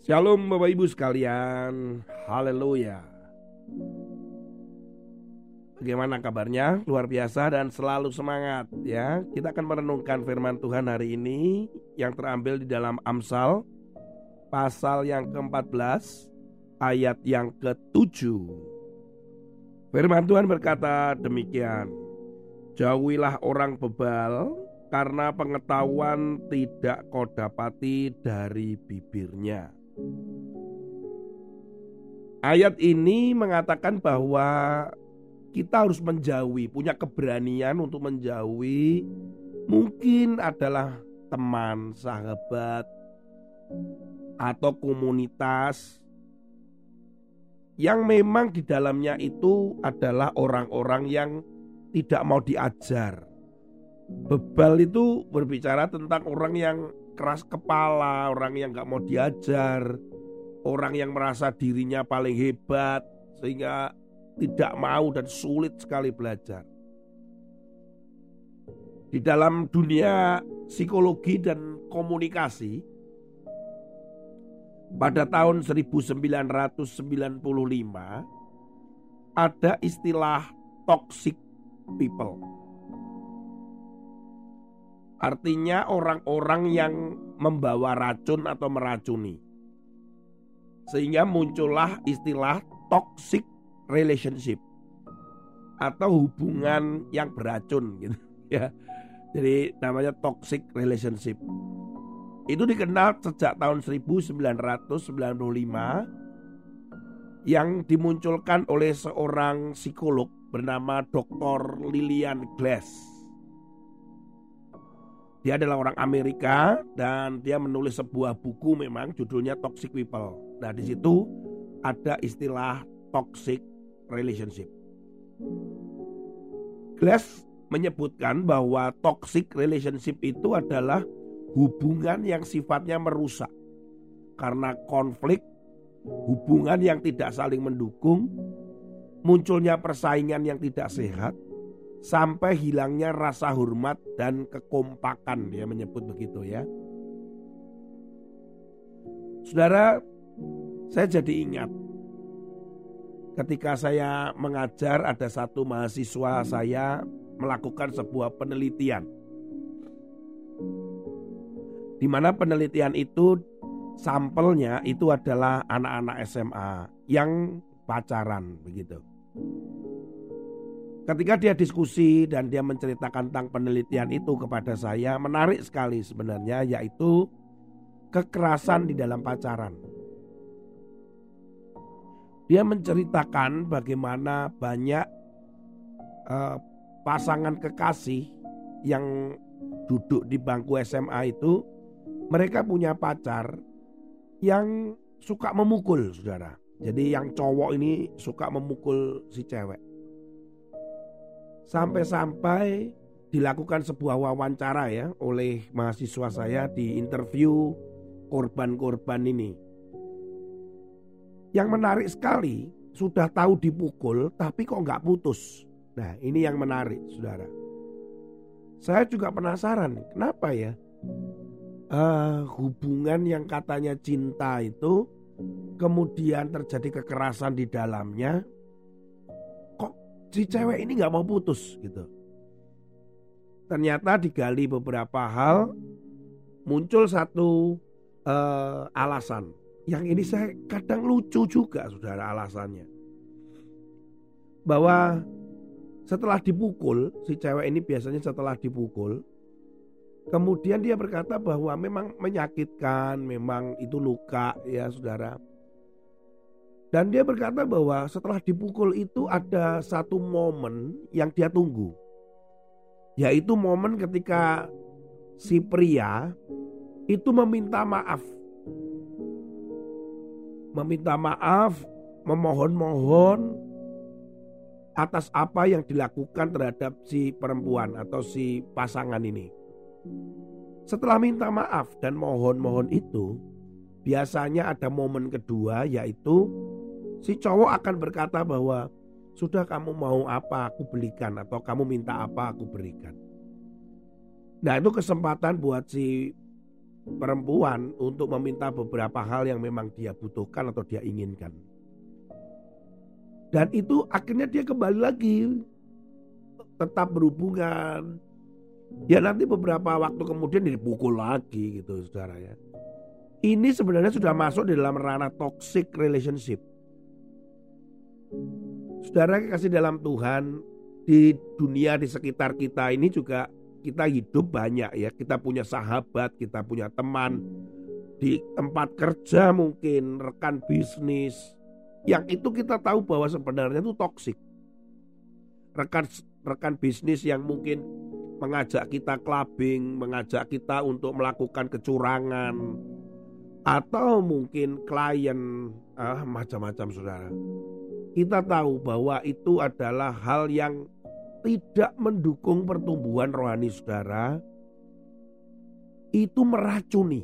Shalom Bapak Ibu sekalian, haleluya. Bagaimana kabarnya? Luar biasa dan selalu semangat ya. Kita akan merenungkan firman Tuhan hari ini yang terambil di dalam Amsal pasal yang ke-14 ayat yang ke-7. Firman Tuhan berkata demikian. Jauhilah orang bebal karena pengetahuan tidak kau dapati dari bibirnya. Ayat ini mengatakan bahwa kita harus menjauhi, punya keberanian untuk menjauhi mungkin adalah teman, sahabat, atau komunitas yang memang di dalamnya itu adalah orang-orang yang tidak mau diajar. Bebal itu berbicara tentang orang yang keras kepala, orang yang nggak mau diajar, orang yang merasa dirinya paling hebat sehingga tidak mau dan sulit sekali belajar. Di dalam dunia psikologi dan komunikasi pada tahun 1995 ada istilah toxic people Artinya orang-orang yang membawa racun atau meracuni. Sehingga muncullah istilah toxic relationship atau hubungan yang beracun gitu ya. Jadi namanya toxic relationship. Itu dikenal sejak tahun 1995 yang dimunculkan oleh seorang psikolog bernama Dr. Lilian Glass. Dia adalah orang Amerika dan dia menulis sebuah buku memang judulnya Toxic People. Nah, di situ ada istilah toxic relationship. Glass menyebutkan bahwa toxic relationship itu adalah hubungan yang sifatnya merusak karena konflik, hubungan yang tidak saling mendukung, munculnya persaingan yang tidak sehat, sampai hilangnya rasa hormat dan kekompakan dia menyebut begitu ya. Saudara, saya jadi ingat ketika saya mengajar ada satu mahasiswa saya melakukan sebuah penelitian. Di mana penelitian itu sampelnya itu adalah anak-anak SMA yang pacaran begitu. Ketika dia diskusi dan dia menceritakan tentang penelitian itu kepada saya, menarik sekali sebenarnya, yaitu kekerasan di dalam pacaran. Dia menceritakan bagaimana banyak uh, pasangan kekasih yang duduk di bangku SMA itu, mereka punya pacar yang suka memukul, saudara. Jadi yang cowok ini suka memukul si cewek. Sampai-sampai dilakukan sebuah wawancara ya oleh mahasiswa saya di interview korban-korban ini. Yang menarik sekali, sudah tahu dipukul tapi kok nggak putus. Nah ini yang menarik saudara. Saya juga penasaran, kenapa ya uh, hubungan yang katanya cinta itu kemudian terjadi kekerasan di dalamnya si cewek ini nggak mau putus gitu. Ternyata digali beberapa hal muncul satu uh, alasan. Yang ini saya kadang lucu juga saudara alasannya. Bahwa setelah dipukul, si cewek ini biasanya setelah dipukul, kemudian dia berkata bahwa memang menyakitkan, memang itu luka ya saudara. Dan dia berkata bahwa setelah dipukul itu ada satu momen yang dia tunggu. Yaitu momen ketika si pria itu meminta maaf. Meminta maaf, memohon-mohon atas apa yang dilakukan terhadap si perempuan atau si pasangan ini. Setelah minta maaf dan mohon-mohon itu, biasanya ada momen kedua yaitu si cowok akan berkata bahwa sudah kamu mau apa aku belikan atau kamu minta apa aku berikan. Nah itu kesempatan buat si perempuan untuk meminta beberapa hal yang memang dia butuhkan atau dia inginkan. Dan itu akhirnya dia kembali lagi tetap berhubungan. Ya nanti beberapa waktu kemudian dipukul lagi gitu saudara ya. Ini sebenarnya sudah masuk di dalam ranah toxic relationship. Saudara kasih dalam Tuhan di dunia di sekitar kita ini juga kita hidup banyak ya. Kita punya sahabat, kita punya teman di tempat kerja mungkin rekan bisnis yang itu kita tahu bahwa sebenarnya itu toksik. Rekan rekan bisnis yang mungkin mengajak kita clubbing, mengajak kita untuk melakukan kecurangan, atau mungkin klien ah, macam-macam saudara. Kita tahu bahwa itu adalah hal yang tidak mendukung pertumbuhan rohani saudara. Itu meracuni.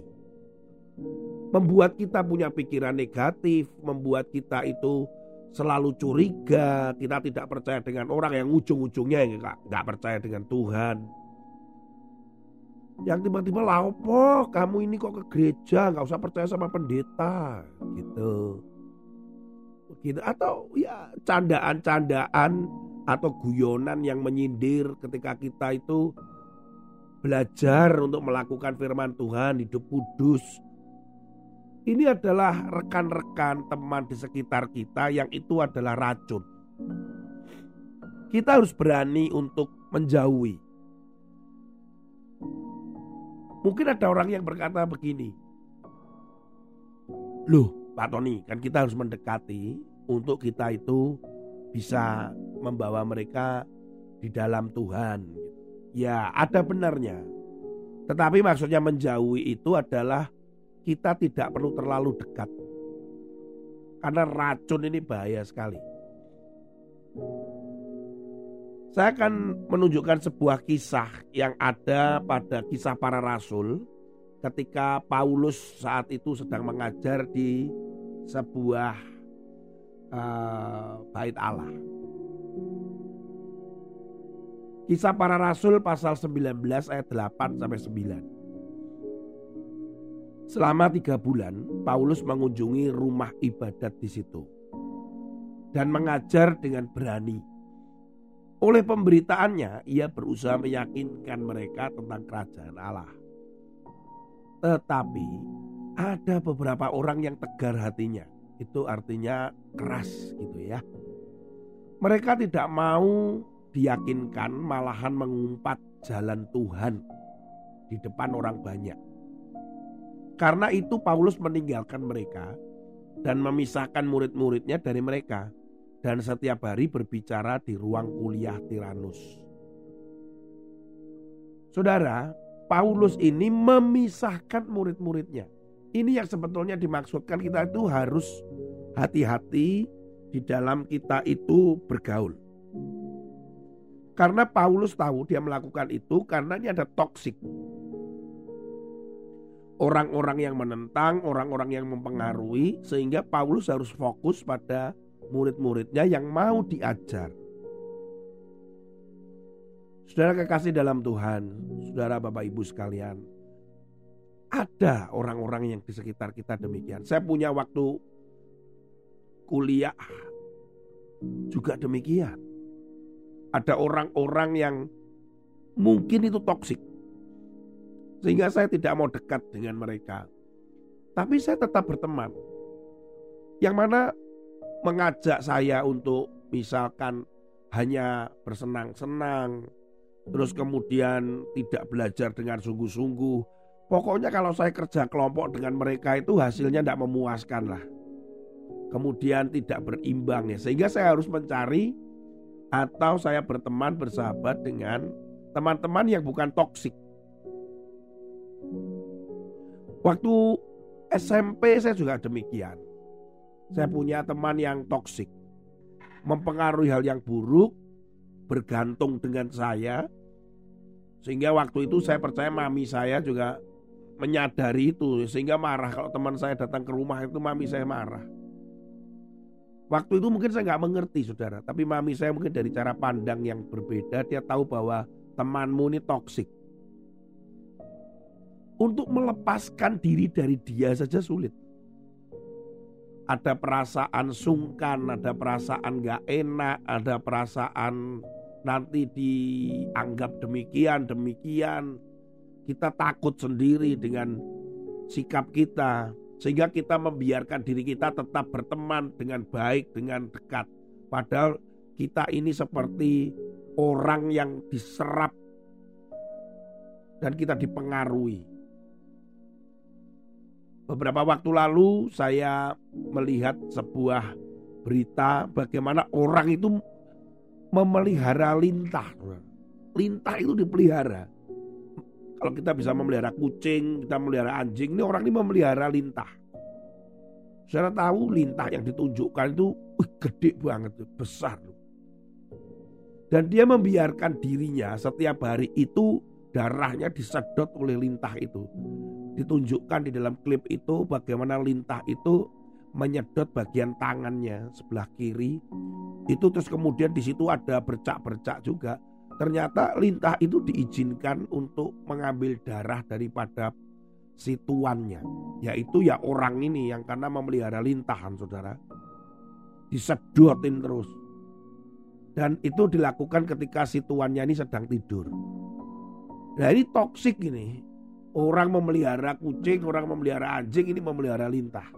Membuat kita punya pikiran negatif, membuat kita itu selalu curiga, kita tidak percaya dengan orang yang ujung-ujungnya nggak percaya dengan Tuhan yang tiba-tiba lapo kamu ini kok ke gereja nggak usah percaya sama pendeta gitu gitu. Atau ya candaan-candaan atau guyonan yang menyindir ketika kita itu belajar untuk melakukan firman Tuhan hidup kudus. Ini adalah rekan-rekan teman di sekitar kita yang itu adalah racun. Kita harus berani untuk menjauhi. Mungkin ada orang yang berkata begini. Loh Pak Tony kan kita harus mendekati untuk kita itu bisa membawa mereka di dalam Tuhan. Ya ada benarnya. Tetapi maksudnya menjauhi itu adalah kita tidak perlu terlalu dekat. Karena racun ini bahaya sekali. Saya akan menunjukkan sebuah kisah yang ada pada kisah para rasul ketika Paulus saat itu sedang mengajar di sebuah uh, bait Allah. Kisah para rasul pasal 19 ayat 8 sampai 9. Selama tiga bulan, Paulus mengunjungi rumah ibadat di situ dan mengajar dengan berani oleh pemberitaannya, ia berusaha meyakinkan mereka tentang kerajaan Allah. Tetapi ada beberapa orang yang tegar hatinya. Itu artinya keras gitu ya. Mereka tidak mau diyakinkan malahan mengumpat jalan Tuhan di depan orang banyak. Karena itu Paulus meninggalkan mereka dan memisahkan murid-muridnya dari mereka dan setiap hari berbicara di ruang kuliah Tiranus. Saudara, Paulus ini memisahkan murid-muridnya. Ini yang sebetulnya dimaksudkan kita itu harus hati-hati di dalam kita itu bergaul. Karena Paulus tahu dia melakukan itu karena ini ada toksik. Orang-orang yang menentang, orang-orang yang mempengaruhi sehingga Paulus harus fokus pada murid-muridnya yang mau diajar. Saudara kekasih dalam Tuhan, saudara Bapak Ibu sekalian, ada orang-orang yang di sekitar kita demikian. Saya punya waktu kuliah juga demikian. Ada orang-orang yang mungkin itu toksik. Sehingga saya tidak mau dekat dengan mereka. Tapi saya tetap berteman. Yang mana mengajak saya untuk misalkan hanya bersenang-senang, terus kemudian tidak belajar dengan sungguh-sungguh. Pokoknya kalau saya kerja kelompok dengan mereka itu hasilnya tidak memuaskan lah. Kemudian tidak berimbang ya. Sehingga saya harus mencari atau saya berteman bersahabat dengan teman-teman yang bukan toksik. Waktu SMP saya juga demikian. Saya punya teman yang toksik, mempengaruhi hal yang buruk, bergantung dengan saya, sehingga waktu itu saya percaya mami saya juga menyadari itu, sehingga marah kalau teman saya datang ke rumah itu mami saya marah. Waktu itu mungkin saya nggak mengerti saudara, tapi mami saya mungkin dari cara pandang yang berbeda, dia tahu bahwa temanmu ini toksik. Untuk melepaskan diri dari dia saja sulit. Ada perasaan sungkan, ada perasaan gak enak, ada perasaan nanti dianggap demikian, demikian. Kita takut sendiri dengan sikap kita, sehingga kita membiarkan diri kita tetap berteman dengan baik, dengan dekat. Padahal kita ini seperti orang yang diserap dan kita dipengaruhi. Beberapa waktu lalu saya melihat sebuah berita bagaimana orang itu memelihara lintah. Lintah itu dipelihara. Kalau kita bisa memelihara kucing, kita memelihara anjing, ini orang ini memelihara lintah. Saya tahu lintah yang ditunjukkan itu uh, gede banget, besar. Dan dia membiarkan dirinya setiap hari itu darahnya disedot oleh lintah itu ditunjukkan di dalam klip itu bagaimana lintah itu menyedot bagian tangannya sebelah kiri. Itu terus kemudian di situ ada bercak-bercak juga. Ternyata lintah itu diizinkan untuk mengambil darah daripada si tuannya. Yaitu ya orang ini yang karena memelihara lintahan saudara. Disedotin terus. Dan itu dilakukan ketika si tuannya ini sedang tidur. Nah ini toksik ini. Orang memelihara kucing, orang memelihara anjing, ini memelihara lintah.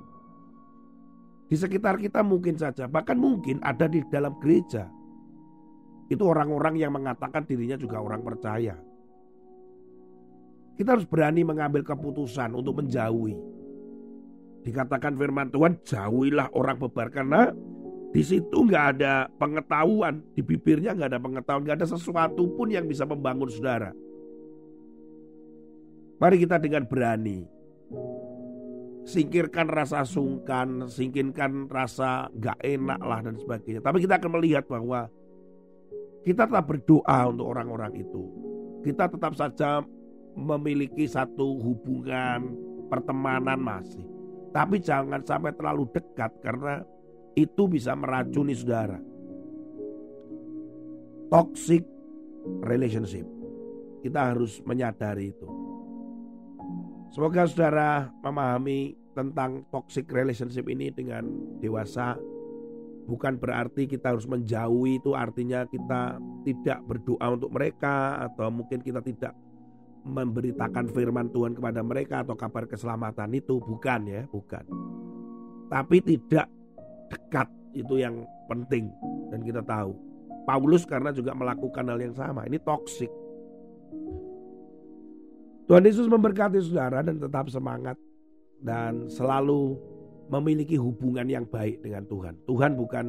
Di sekitar kita mungkin saja, bahkan mungkin ada di dalam gereja. Itu orang-orang yang mengatakan dirinya juga orang percaya. Kita harus berani mengambil keputusan untuk menjauhi. Dikatakan firman Tuhan, jauhilah orang bebar karena di situ nggak ada pengetahuan, di bibirnya nggak ada pengetahuan, nggak ada sesuatu pun yang bisa membangun saudara. Mari kita dengan berani singkirkan rasa sungkan, singkirkan rasa gak enak lah dan sebagainya. Tapi kita akan melihat bahwa kita tetap berdoa untuk orang-orang itu. Kita tetap saja memiliki satu hubungan pertemanan masih. Tapi jangan sampai terlalu dekat karena itu bisa meracuni saudara. Toxic relationship. Kita harus menyadari itu. Semoga saudara memahami tentang toxic relationship ini dengan dewasa. Bukan berarti kita harus menjauhi itu artinya kita tidak berdoa untuk mereka atau mungkin kita tidak memberitakan firman Tuhan kepada mereka atau kabar keselamatan itu bukan ya, bukan. Tapi tidak dekat itu yang penting dan kita tahu. Paulus karena juga melakukan hal yang sama. Ini toxic Tuhan Yesus memberkati saudara dan tetap semangat dan selalu memiliki hubungan yang baik dengan Tuhan. Tuhan bukan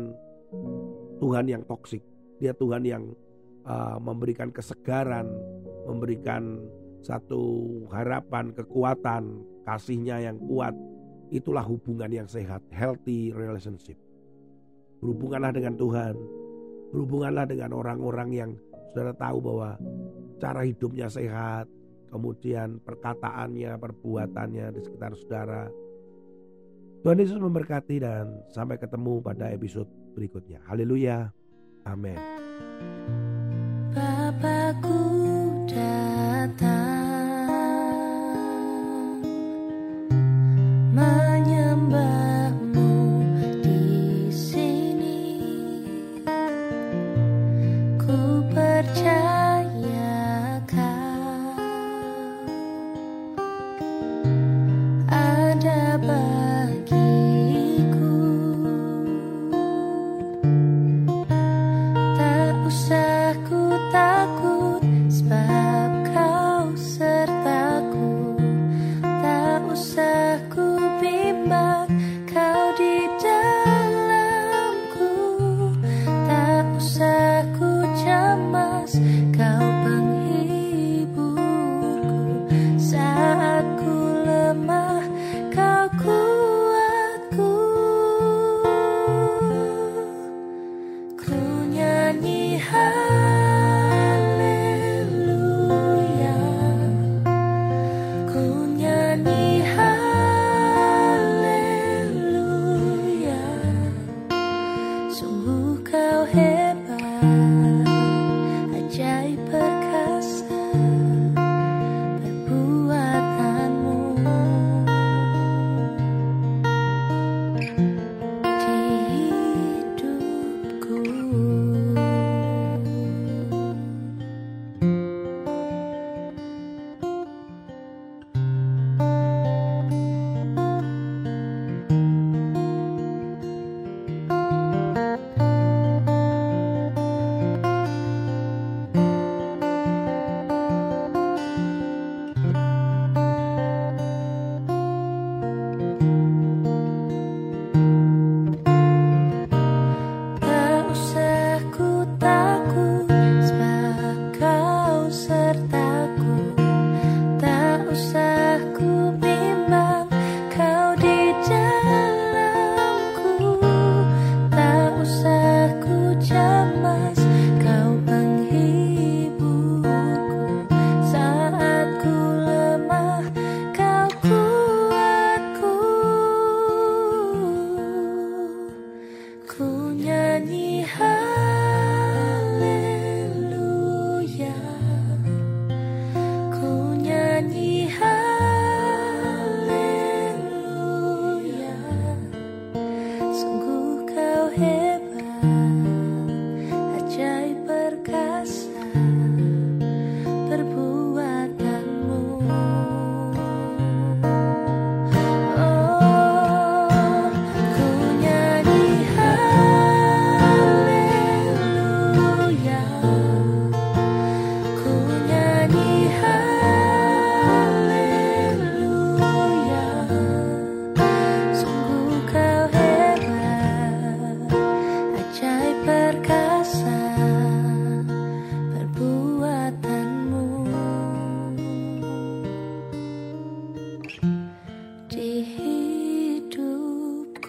Tuhan yang toksik, dia Tuhan yang uh, memberikan kesegaran, memberikan satu harapan, kekuatan, kasihnya yang kuat. Itulah hubungan yang sehat, healthy relationship. Berhubunganlah dengan Tuhan, berhubunganlah dengan orang-orang yang saudara tahu bahwa cara hidupnya sehat, kemudian perkataannya, perbuatannya di sekitar saudara. Tuhan Yesus memberkati dan sampai ketemu pada episode berikutnya. Haleluya. Amin. Bapakku datang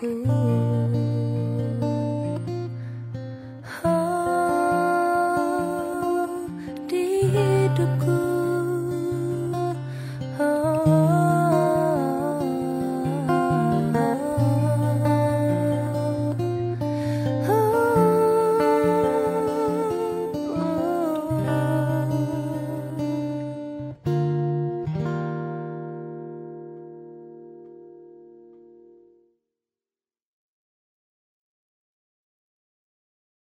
cool.